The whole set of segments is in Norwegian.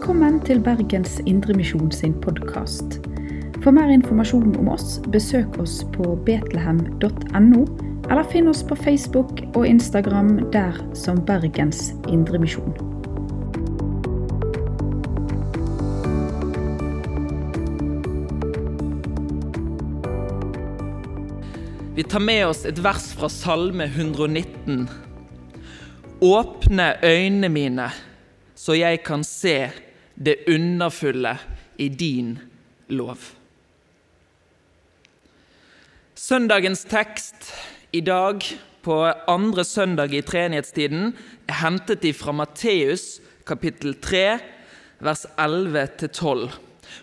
Velkommen til Bergens Indremisjon sin podkast. For mer informasjon om oss, besøk oss på betlehem.no, eller finn oss på Facebook og Instagram der som Bergens Indremisjon. Vi tar med oss et vers fra Salme 119. Åpne øynene mine, så jeg kan se det underfulle i din lov. Søndagens tekst i dag, på andre søndag i treenighetstiden, er hentet fra Matteus kapittel 3, vers 11-12.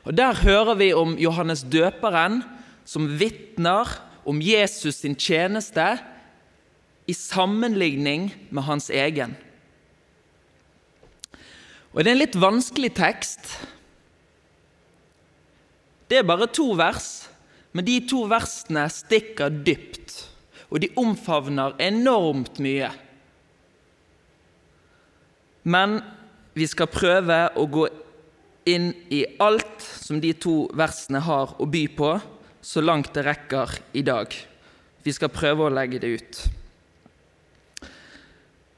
Og Der hører vi om Johannes døperen som vitner om Jesus sin tjeneste i sammenligning med hans egen. Og Det er en litt vanskelig tekst. Det er bare to vers, men de to versene stikker dypt, og de omfavner enormt mye. Men vi skal prøve å gå inn i alt som de to versene har å by på, så langt det rekker i dag. Vi skal prøve å legge det ut.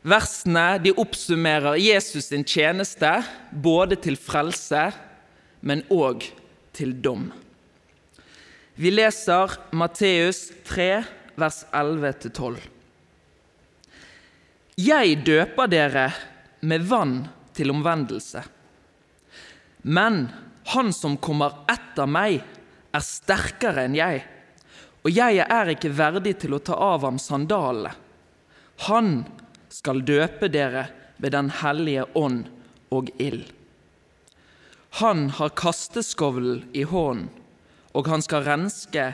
Versene de oppsummerer Jesus sin tjeneste både til frelse, men òg til dom. Vi leser Matteus 3, vers 11-12. Jeg døper dere med vann til omvendelse. Men han som kommer etter meg, er sterkere enn jeg, og jeg er ikke verdig til å ta av ham sandalene. Han skal døpe dere ved Den hellige ånd og ild. Han har kasteskovlen i hånden, og han skal renske,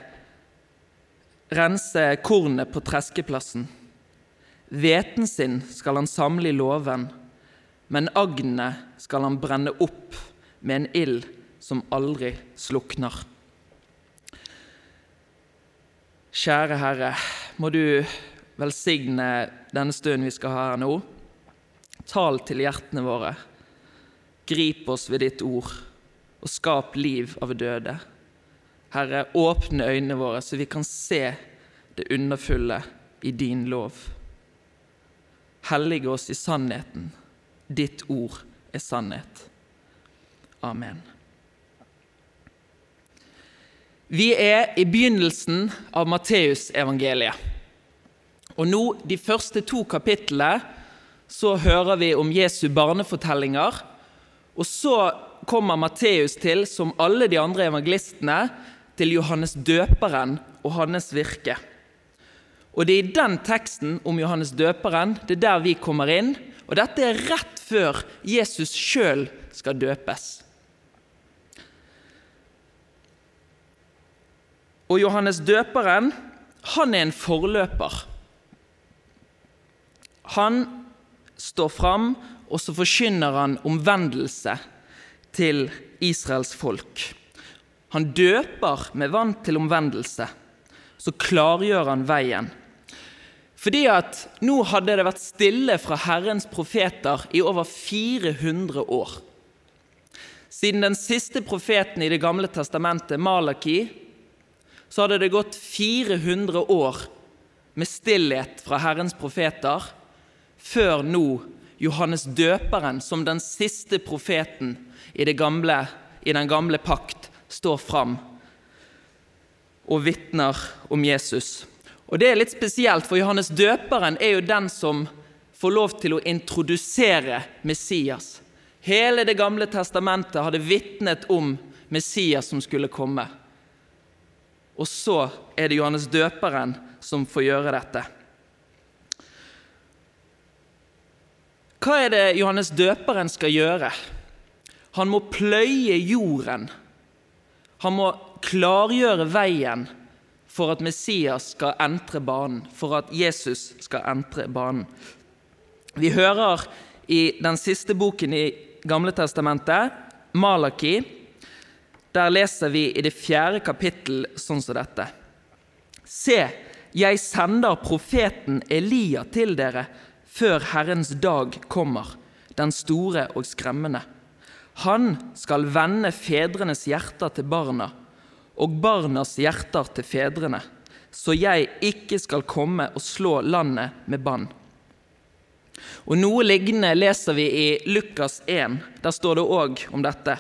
rense kornet på treskeplassen. Hveten sin skal han samle i låven, men agnet skal han brenne opp med en ild som aldri slukner. Kjære Herre, må du velsigne denne stunden vi skal ha her nå. Tal til hjertene våre. Grip oss ved ditt ord, og skap liv av døde. Herre, åpne øynene våre, så vi kan se det underfulle i din lov. Hellige oss i sannheten. Ditt ord er sannhet. Amen. Vi er i begynnelsen av Matteusevangeliet. Og nå, de første to kapitlene, så hører vi om Jesu barnefortellinger. Og så kommer Matteus til, som alle de andre evangelistene, til Johannes døperen og hans virke. Og det er i den teksten om Johannes døperen det er der vi kommer inn. Og dette er rett før Jesus sjøl skal døpes. Og Johannes døperen, han er en forløper. Han står fram, og så forkynner han omvendelse til Israels folk. Han døper med vann til omvendelse. Så klargjør han veien. Fordi at nå hadde det vært stille fra Herrens profeter i over 400 år. Siden den siste profeten i Det gamle testamentet, Malaki, så hadde det gått 400 år med stillhet fra Herrens profeter, før nå Johannes døperen, som den siste profeten i, gamle, i den gamle pakt, står fram og vitner om Jesus. Og Det er litt spesielt, for Johannes døperen er jo den som får lov til å introdusere Messias. Hele Det gamle testamentet hadde vitnet om Messias som skulle komme. Og så er det Johannes døperen som får gjøre dette. Hva er det Johannes døperen skal gjøre? Han må pløye jorden. Han må klargjøre veien for at Messias skal entre banen, for at Jesus skal entre banen. Vi hører i den siste boken i Gamle testamentet, Malaki, der leser vi i det fjerde kapittel sånn som dette. Se, jeg sender profeten Elia til dere før Herrens dag kommer, den store og skremmende. Han skal vende fedrenes hjerter til barna og barnas hjerter til fedrene, så jeg ikke skal komme og slå landet med bann. Og Noe lignende leser vi i Lukas 1. Der står det òg om dette,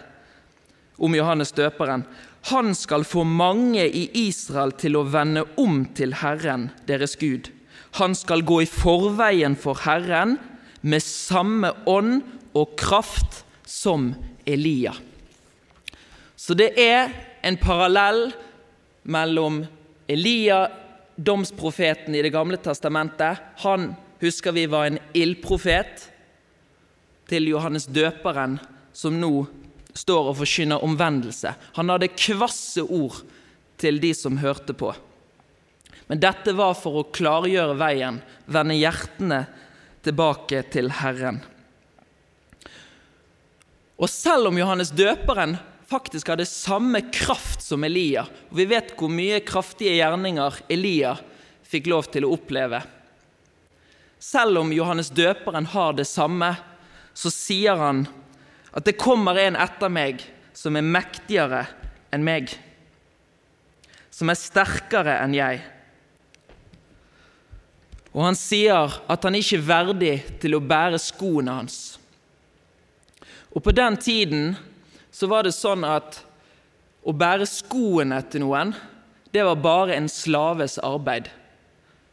om Johannes døperen. Han skal få mange i Israel til å vende om til Herren, deres Gud. Han skal gå i forveien for Herren med samme ånd og kraft som Elia. Så det er en parallell mellom Elia, domsprofeten i Det gamle testamentet. Han husker vi var en ildprofet til Johannes døperen, som nå står og forkynner omvendelse. Han hadde kvasse ord til de som hørte på. Men dette var for å klargjøre veien, vende hjertene tilbake til Herren. Og selv om Johannes døperen faktisk hadde samme kraft som Elia, og vi vet hvor mye kraftige gjerninger Elia fikk lov til å oppleve Selv om Johannes døperen har det samme, så sier han at det kommer en etter meg som er mektigere enn meg, som er sterkere enn jeg. Og han sier at han ikke er verdig til å bære skoene hans. Og på den tiden så var det sånn at å bære skoene til noen, det var bare en slaves arbeid.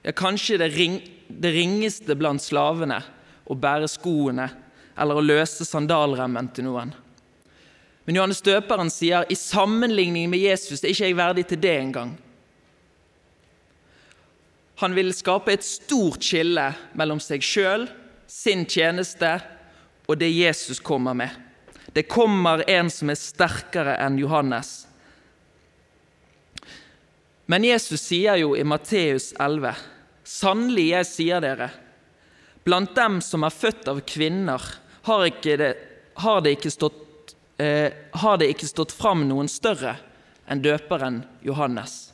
Ja, kanskje det, ring, det ringeste blant slavene å bære skoene eller å løse sandalremmen til noen. Men Johannes døperen sier i sammenligning med Jesus er ikke jeg verdig til det engang. Han vil skape et stort skille mellom seg sjøl, sin tjeneste og det Jesus kommer med. Det kommer en som er sterkere enn Johannes. Men Jesus sier jo i Matteus 11.: Sannelig, jeg sier dere, blant dem som er født av kvinner, har, det, har, det, ikke stått, eh, har det ikke stått fram noen større enn døperen Johannes.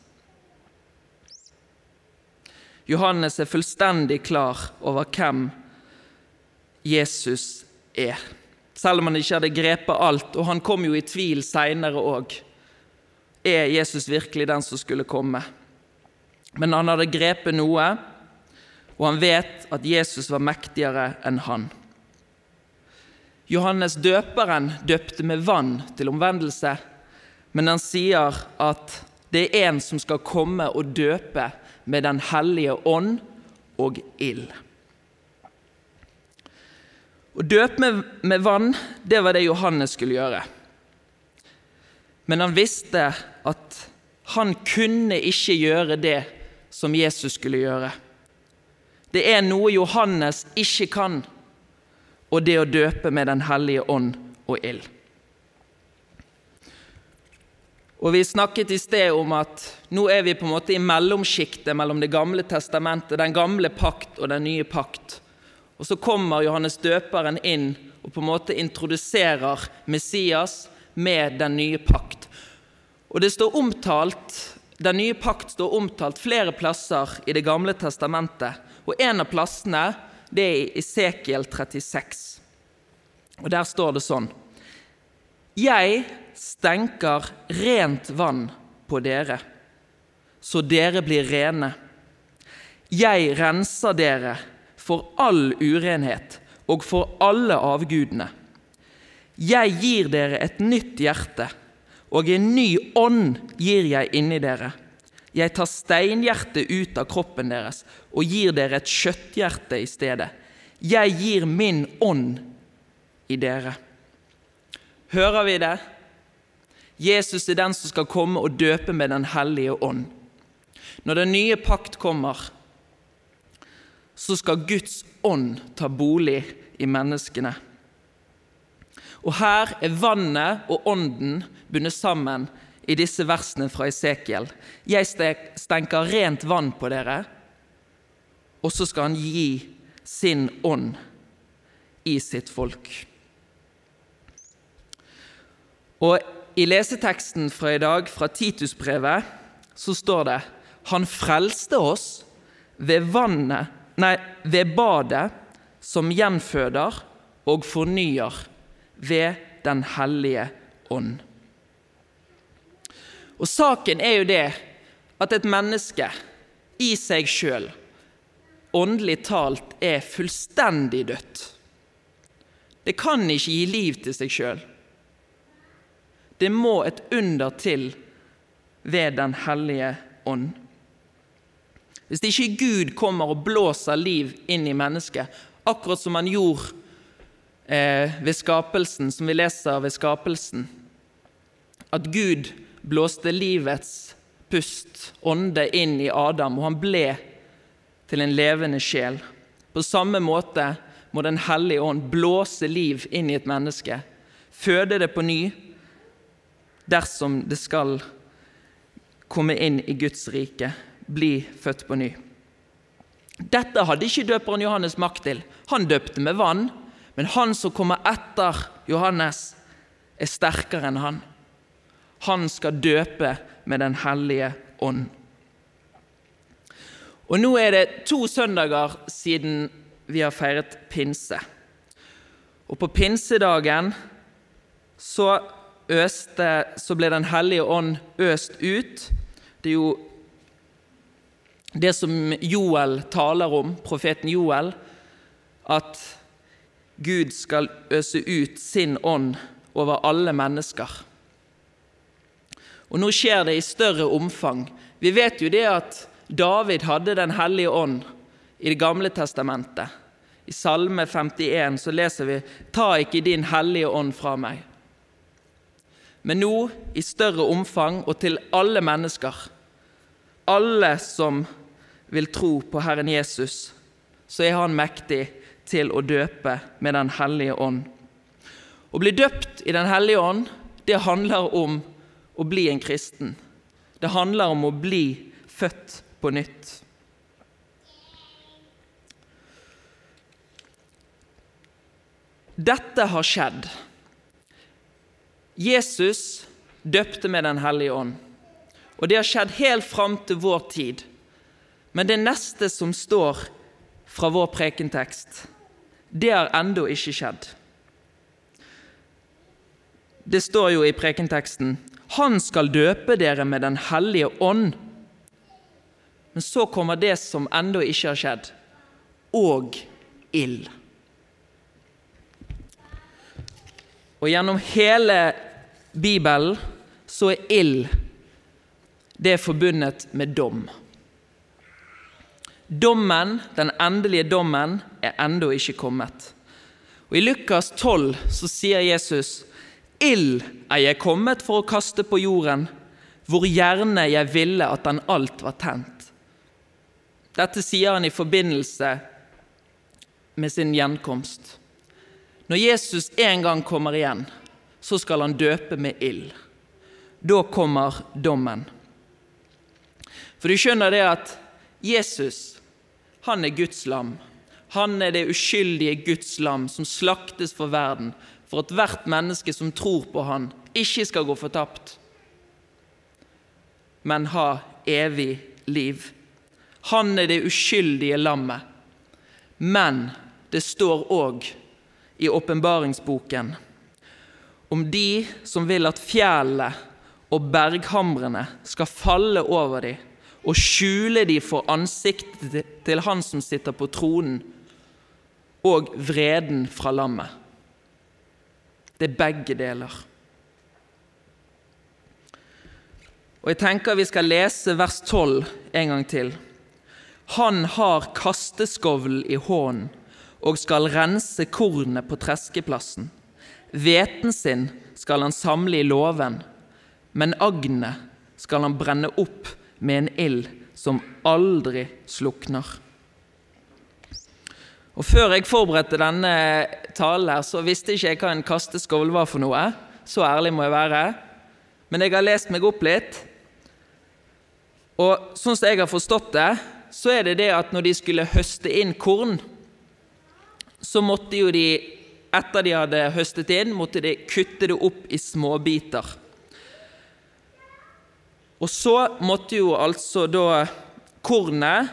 Johannes er fullstendig klar over hvem Jesus er selv om han ikke hadde grepet alt, og han kom jo i tvil seinere òg. Er Jesus virkelig den som skulle komme? Men han hadde grepet noe, og han vet at Jesus var mektigere enn han. Johannes døperen døpte med vann til omvendelse, men han sier at det er en som skal komme og døpe med Den hellige ånd og ild. Å døpe med, med vann, det var det Johannes skulle gjøre. Men han visste at han kunne ikke gjøre det som Jesus skulle gjøre. Det er noe Johannes ikke kan, og det å døpe med Den hellige ånd og ild. Og Vi snakket i sted om at nå er vi på en måte i mellomsjiktet mellom Det gamle testamentet, den gamle pakt og den nye pakt. Og så kommer Johannes døperen inn og på en måte introduserer Messias med den nye pakt. Og det står omtalt, Den nye pakt står omtalt flere plasser i Det gamle testamentet. Og en av plassene det er i Esekiel 36. Og der står det sånn Jeg stenker rent vann på dere, så dere blir rene. Jeg renser dere for all urenhet og for alle avgudene. Jeg gir dere et nytt hjerte, og en ny ånd gir jeg inni dere. Jeg tar steinhjertet ut av kroppen deres og gir dere et kjøtthjerte i stedet. Jeg gir min ånd i dere. Hører vi det? Jesus er den som skal komme og døpe med Den hellige ånd. Når den nye pakt kommer, så skal Guds ånd ta bolig i menneskene. Og her er vannet og ånden bundet sammen i disse versene fra Esekiel. Jeg stenker rent vann på dere, og så skal han gi sin ånd i sitt folk. Og i leseteksten fra i dag, fra Titusbrevet, så står det Han frelste oss ved vannet nei, ved badet som gjenføder og fornyer ved Den hellige ånd. Og saken er jo det at et menneske i seg sjøl, åndelig talt, er fullstendig dødt. Det kan ikke gi liv til seg sjøl. Det må et under til ved Den hellige ånd. Hvis ikke Gud kommer og blåser liv inn i mennesket, akkurat som han gjorde eh, ved skapelsen, som vi leser ved skapelsen, at Gud blåste livets pust, ånde, inn i Adam, og han ble til en levende sjel. På samme måte må Den hellige ånd blåse liv inn i et menneske, føde det på ny, dersom det skal komme inn i Guds rike, bli født på ny. Dette hadde ikke døperen Johannes makt til. Han døpte med vann, men han som kommer etter Johannes, er sterkere enn han. Han skal døpe med Den hellige ånd. Og Nå er det to søndager siden vi har feiret pinse. Og på pinsedagen så øste, så ble Den hellige ånd øst ut. Det er jo det som Joel taler om, profeten Joel, at Gud skal øse ut sin ånd over alle mennesker. Og Nå skjer det i større omfang. Vi vet jo det at David hadde Den hellige ånd i Det gamle testamentet. I Salme 51 så leser vi 'Ta ikke din hellige ånd fra meg' men nå i større omfang og til alle mennesker. Alle som vil tro på Herren Jesus, så er han mektig til å døpe med Den hellige ånd. Å bli døpt i Den hellige ånd, det handler om å bli en kristen. Det handler om å bli født på nytt. Dette har skjedd Jesus døpte med Den hellige ånd. Og det har skjedd helt fram til vår tid. Men det neste som står fra vår prekentekst, det har ennå ikke skjedd. Det står jo i prekenteksten 'Han skal døpe dere med Den hellige ånd'. Men så kommer det som ennå ikke har skjedd og ild. Og gjennom hele Bibelen så er ild det er forbundet med dom. Dommen, den endelige dommen, er ennå ikke kommet. Og I Lukas 12 så sier Jesus, 'Ild er jeg kommet for å kaste på jorden, hvor gjerne jeg ville at den alt var tent.' Dette sier han i forbindelse med sin gjenkomst. Når Jesus en gang kommer igjen, så skal han døpe med ild. Da kommer dommen. For du skjønner det at Jesus, han er Guds lam. Han er det uskyldige Guds lam som slaktes for verden, for at hvert menneske som tror på han, ikke skal gå fortapt, men ha evig liv. Han er det uskyldige lammet. Men det står òg i åpenbaringsboken om de som vil at fjellene og berghamrene skal falle over dem og skjule dem for ansiktet til Han som sitter på tronen, og vreden fra lammet. Det er begge deler. Og Jeg tenker vi skal lese vers 12 en gang til. Han har kasteskovlen i hånden og skal rense kornet på treskeplassen. Hveten sin skal han samle i låven, men agnet skal han brenne opp med en ild som aldri slukner. Og Før jeg forberedte denne talen, her, så visste ikke jeg hva en kasteskål var for noe. Så ærlig må jeg være. Men jeg har lest meg opp litt. Og sånn som jeg har forstått det, så er det det at når de skulle høste inn korn, så måtte jo de etter de hadde høstet inn, måtte de kutte det opp i småbiter. Og så måtte jo altså da kornet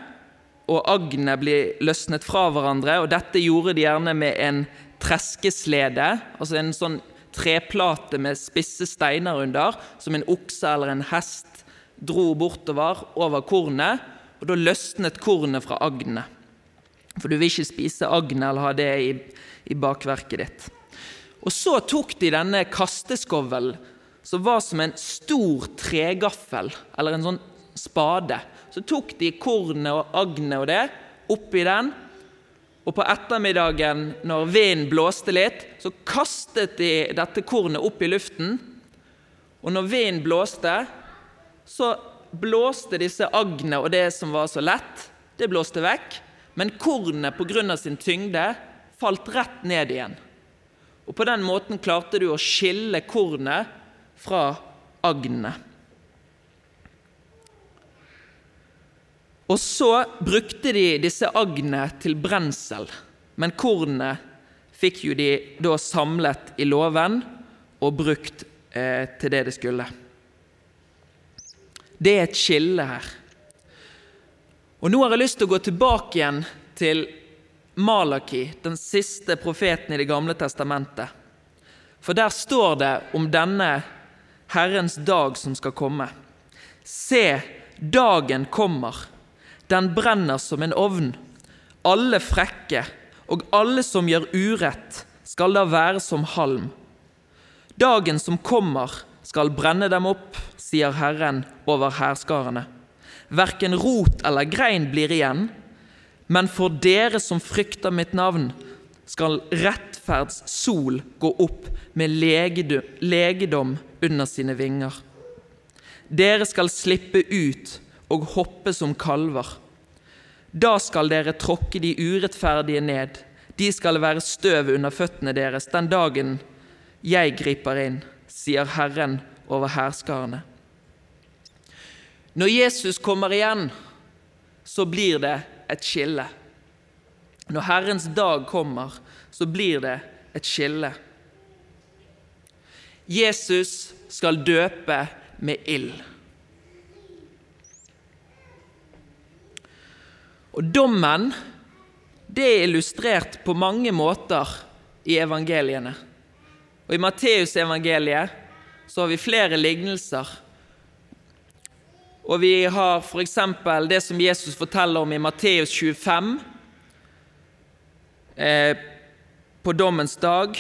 og agnet bli løsnet fra hverandre, og dette gjorde de gjerne med en treskeslede, altså en sånn treplate med spisse steiner under, som en okse eller en hest dro bortover over kornet, og da løsnet kornet fra agnet. For du vil ikke spise agn eller ha det i, i bakverket ditt. Og så tok de denne kasteskovlen, som var som en stor tregaffel, eller en sånn spade. Så tok de kornet og agnet og det oppi den, og på ettermiddagen, når vinden blåste litt, så kastet de dette kornet opp i luften. Og når vinden blåste, så blåste disse agnet og det som var så lett, det blåste vekk. Men kornet pga. sin tyngde falt rett ned igjen. Og På den måten klarte du å skille kornet fra agnene. Og så brukte de disse agnene til brensel, men kornene fikk jo de da samlet i låven og brukt eh, til det det skulle. Det er et skille her. Og Nå har jeg lyst til å gå tilbake igjen til Malaki, den siste profeten i Det gamle testamentet. For der står det om denne Herrens dag som skal komme. Se, dagen kommer den brenner som en ovn. Alle frekke og alle som gjør urett, skal da være som halm. Dagen som kommer, skal brenne dem opp, sier Herren over hærskarene. Verken rot eller grein blir igjen, men for dere som frykter mitt navn, skal rettferds sol gå opp med legedom under sine vinger. Dere skal slippe ut og hoppe som kalver. Da skal dere tråkke de urettferdige ned. De skal være støv under føttene deres den dagen jeg griper inn, sier Herren over hærskarene. Når Jesus kommer igjen, så blir det et skille. Når Herrens dag kommer, så blir det et skille. Jesus skal døpe med ild. Og dommen det er illustrert på mange måter i evangeliene. Og I Matteusevangeliet har vi flere lignelser. Og vi har f.eks. det som Jesus forteller om i Matteus 25, eh, på dommens dag,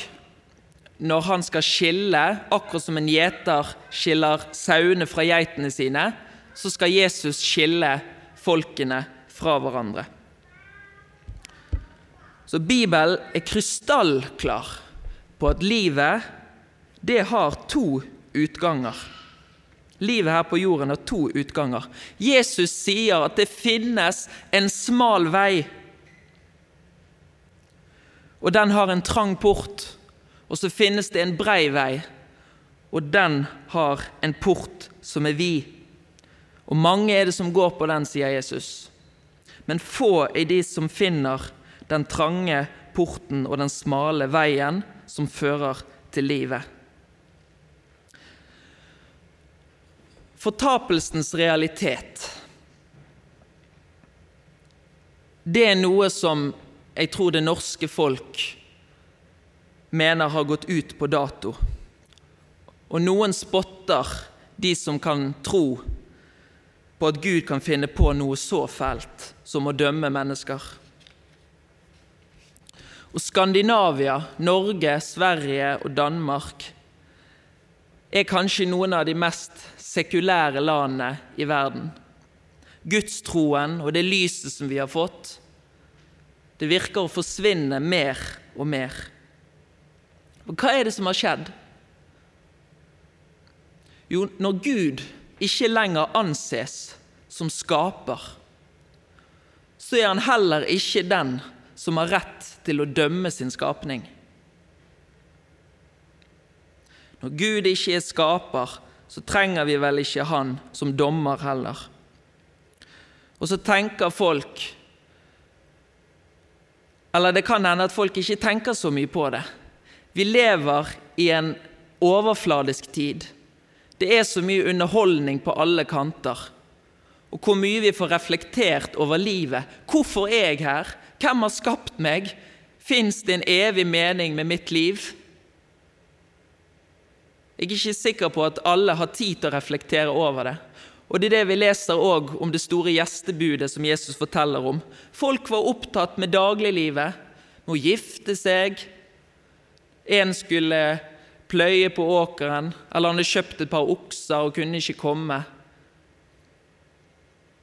når han skal skille, akkurat som en gjeter skiller sauene fra geitene sine, så skal Jesus skille folkene fra hverandre. Så Bibelen er krystallklar på at livet, det har to utganger. Livet her på jorden har to utganger. Jesus sier at det finnes en smal vei, og den har en trang port. Og så finnes det en brei vei, og den har en port som er vid. Og mange er det som går på den, sier Jesus men få er de som finner den trange porten og den smale veien som fører til livet. Fortapelsens realitet Det er noe som jeg tror det norske folk mener har gått ut på dato. Og noen spotter de som kan tro på at Gud kan finne på noe så fælt som å dømme mennesker. Og Skandinavia, Norge, Sverige og Danmark er kanskje noen av de mest sekulære landene i verden. Gudstroen og det lyset som vi har fått, det virker å forsvinne mer og mer. Og hva er det som har skjedd? Jo, når Gud ikke lenger anses som skaper, så er han heller ikke den som har rett til å dømme sin skapning. Når Gud ikke er skaper, så trenger vi vel ikke Han som dommer heller. Og så tenker folk Eller det kan hende at folk ikke tenker så mye på det. Vi lever i en overfladisk tid det er så mye underholdning på alle kanter. Og hvor mye vi får reflektert over livet. Hvorfor er jeg her? Hvem har skapt meg? Fins det en evig mening med mitt liv? Jeg er ikke sikker på at alle har tid til å reflektere over det. Og det er det vi leser òg om det store gjestebudet som Jesus forteller om. Folk var opptatt med dagliglivet, med å gifte seg. En skulle pløye på åkeren, eller han hadde kjøpt et par okser og kunne ikke komme.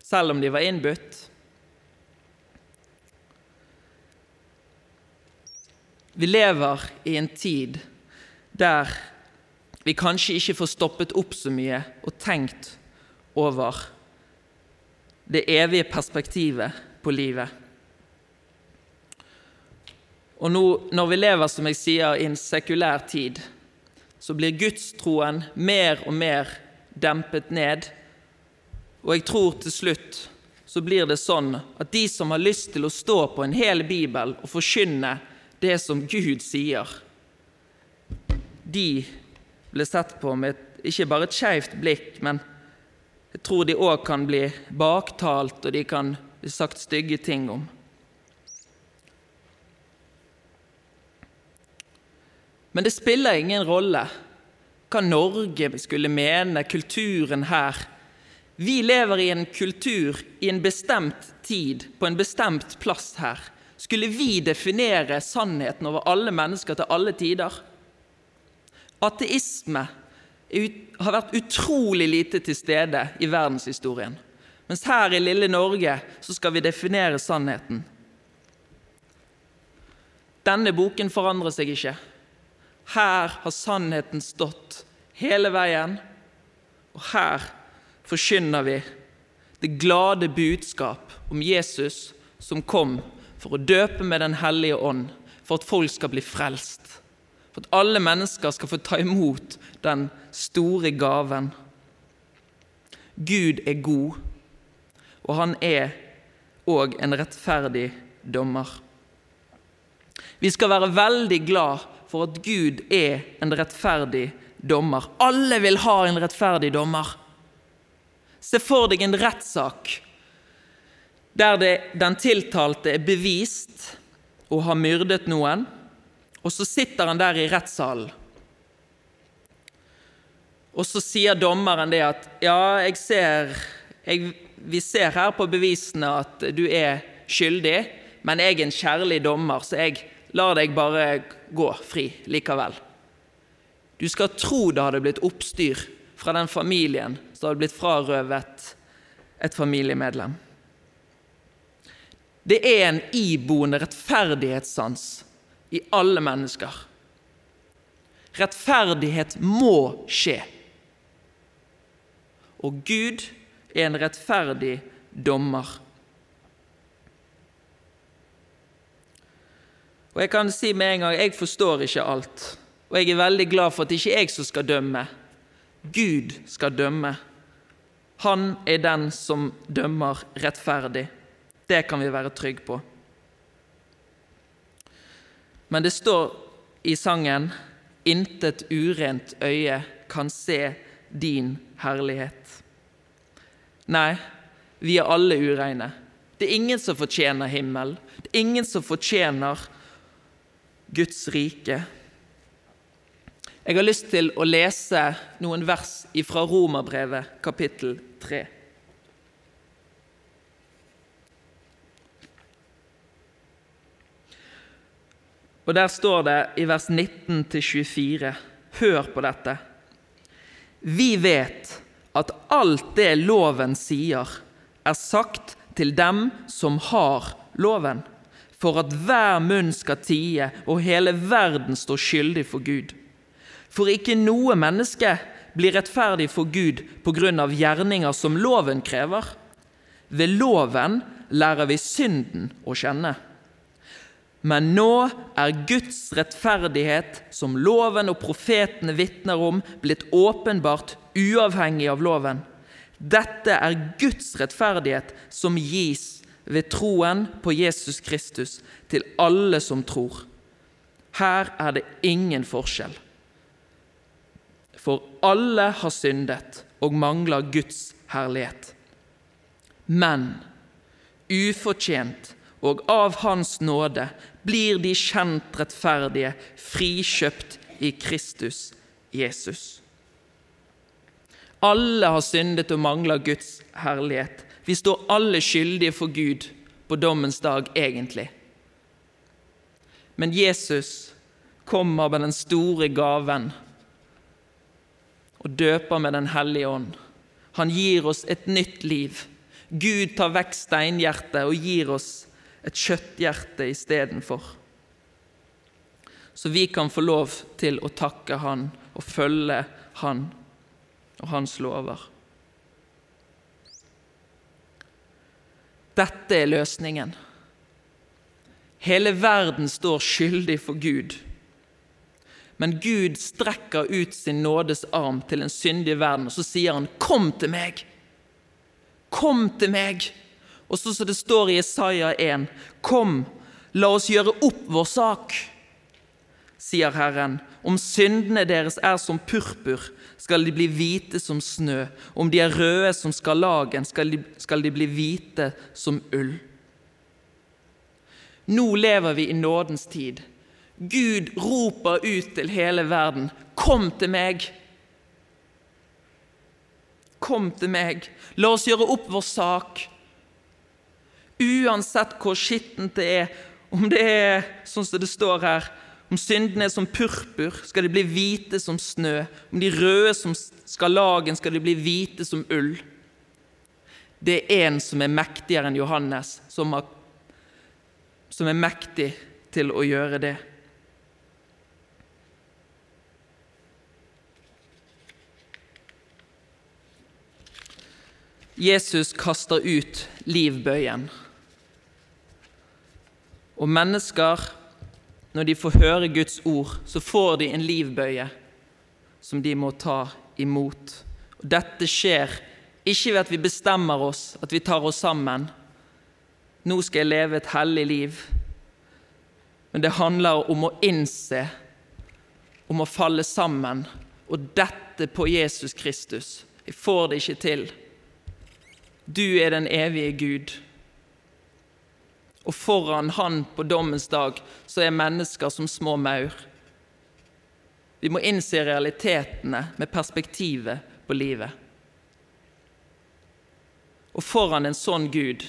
Selv om de var innbudt. Vi lever i en tid der vi kanskje ikke får stoppet opp så mye og tenkt over det evige perspektivet på livet. Og nå, når vi lever som jeg sier, i en sekulær tid, så blir gudstroen mer og mer dempet ned. Og jeg tror til slutt så blir det sånn at de som har lyst til å stå på en hel bibel og forkynne det som Gud sier, de blir sett på med et, ikke bare et skeivt blikk, men jeg tror de òg kan bli baktalt, og de kan bli sagt stygge ting om. Men det spiller ingen rolle hva Norge skulle mene, kulturen her. Vi lever i en kultur i en bestemt tid, på en bestemt plass her. Skulle vi definere sannheten over alle mennesker til alle tider? Ateisme har vært utrolig lite til stede i verdenshistorien. Mens her i lille Norge så skal vi definere sannheten. Denne boken forandrer seg ikke. Her har sannheten stått hele veien, og her forkynner vi det glade budskap om Jesus som kom for å døpe med Den hellige ånd, for at folk skal bli frelst. For at alle mennesker skal få ta imot den store gaven. Gud er god, og han er òg en rettferdig dommer. Vi skal være veldig glad for at Gud er en rettferdig dommer. Alle vil ha en rettferdig dommer. Se for deg en rettssak der det, den tiltalte er bevist å ha myrdet noen, og så sitter han der i rettssalen. Og så sier dommeren det at ja, jeg ser jeg, Vi ser her på bevisene at du er skyldig, men jeg er en kjærlig dommer, så jeg lar deg bare gå fri likevel. Du skal tro det hadde blitt oppstyr fra den familien som hadde blitt frarøvet et familiemedlem. Det er en iboende rettferdighetssans i alle mennesker. Rettferdighet må skje. Og Gud er en rettferdig dommer. Og jeg kan si med en gang jeg forstår ikke alt. Og jeg er veldig glad for at det ikke er jeg som skal dømme. Gud skal dømme. Han er den som dømmer rettferdig. Det kan vi være trygge på. Men det står i sangen 'Intet urent øye kan se din herlighet'. Nei, vi er alle ureine. Det er ingen som fortjener himmel. Det er ingen som fortjener Guds rike. Jeg har lyst til å lese noen vers fra Romerbrevet, kapittel 3. Og Der står det i vers 19-24 Hør på dette. Vi vet at alt det loven sier, er sagt til dem som har loven, for at hver munn skal tie og hele verden står skyldig for Gud. For ikke noe menneske blir rettferdig for Gud på grunn av gjerninger som loven krever. Ved loven lærer vi synden å kjenne. Men nå er Guds rettferdighet, som loven og profetene vitner om, blitt åpenbart uavhengig av loven. Dette er Guds rettferdighet som gis ved troen på Jesus Kristus til alle som tror. Her er det ingen forskjell. For alle har syndet og mangler Guds herlighet. Men ufortjent og av Hans nåde blir de kjent rettferdige, frikjøpt i Kristus Jesus. Alle har syndet og mangler Guds herlighet. Vi står alle skyldige for Gud på dommens dag, egentlig. Men Jesus kommer med den store gaven og døper med Den hellige ånd. Han gir oss et nytt liv. Gud tar vekk steinhjertet og gir oss et kjøtthjerte istedenfor. Så vi kan få lov til å takke Han og følge Han og Hans lover. Dette er løsningen. Hele verden står skyldig for Gud. Men Gud strekker ut sin nådes arm til en syndig verden, og så sier han, 'Kom til meg! Kom til meg!' Og så som det står i Isaiah 1, 'Kom, la oss gjøre opp vår sak', sier Herren. Om syndene deres er som purpur, skal de bli hvite som snø. Om de er røde som skarlagen, skal skal de bli hvite som ull. Nå lever vi i nådens tid. Gud roper ut til hele verden, 'Kom til meg'. Kom til meg. La oss gjøre opp vår sak. Uansett hvor skittent det er, om det er sånn som det står her om syndene er som purpur, skal de bli hvite som snø. Om de røde som skarlagen, skal de bli hvite som ull. Det er en som er mektigere enn Johannes, som, har, som er mektig til å gjøre det. Jesus kaster ut livbøyen. Og mennesker når de får høre Guds ord, så får de en livbøye som de må ta imot. Og dette skjer ikke ved at vi bestemmer oss, at vi tar oss sammen. Nå skal jeg leve et hellig liv. Men det handler om å innse, om å falle sammen, og dette på Jesus Kristus. Jeg får det ikke til. Du er den evige Gud. Og foran han på dommens dag så er mennesker som små maur. Vi må innse realitetene med perspektivet på livet. Og foran en sånn Gud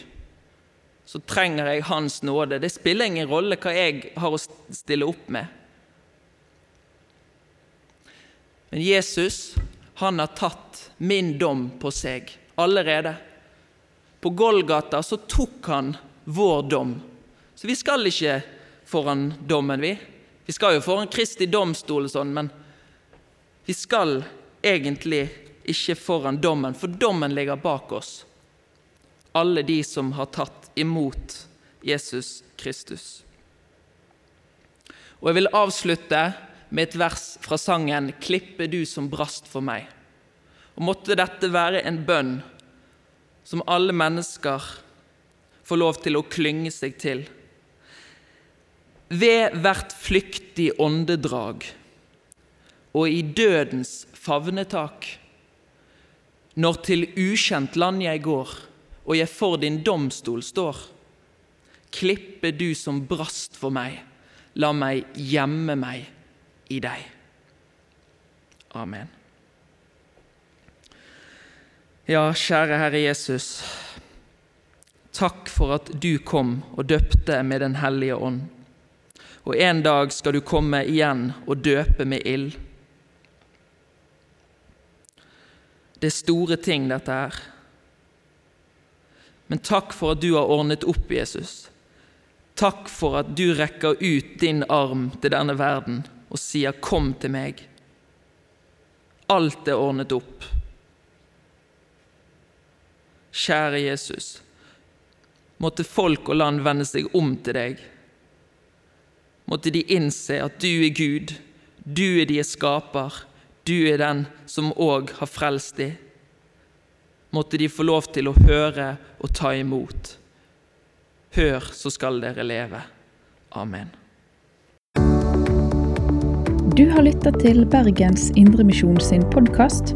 så trenger jeg Hans nåde. Det spiller ingen rolle hva jeg har å stille opp med. Men Jesus, han har tatt min dom på seg allerede. På Golgata så tok han vår dom. Så vi skal ikke foran dommen, vi. Vi skal jo foran Kristi domstol, sånn, men vi skal egentlig ikke foran dommen, for dommen ligger bak oss. Alle de som har tatt imot Jesus Kristus. Og Jeg vil avslutte med et vers fra sangen 'Klippe du som brast for meg'. Og Måtte dette være en bønn som alle mennesker får lov til å klynge seg til. Ved hvert flyktig åndedrag og i dødens favnetak, når til ukjent land jeg går og jeg for din domstol står, klippe du som brast for meg, la meg gjemme meg i deg. Amen. Ja, kjære Herre Jesus. Takk for at du kom og døpte med Den hellige ånd. Og en dag skal du komme igjen og døpe med ild. Det er store ting, dette her. Men takk for at du har ordnet opp, Jesus. Takk for at du rekker ut din arm til denne verden og sier 'Kom til meg'. Alt er ordnet opp. Kjære Jesus, måtte folk og land vende seg om til deg. Måtte de innse at du er Gud, du er deres skaper, du er den som òg har frelst dem. Måtte de få lov til å høre og ta imot. Hør, så skal dere leve. Amen. Du har lytta til Bergens Indremisjon sin podkast.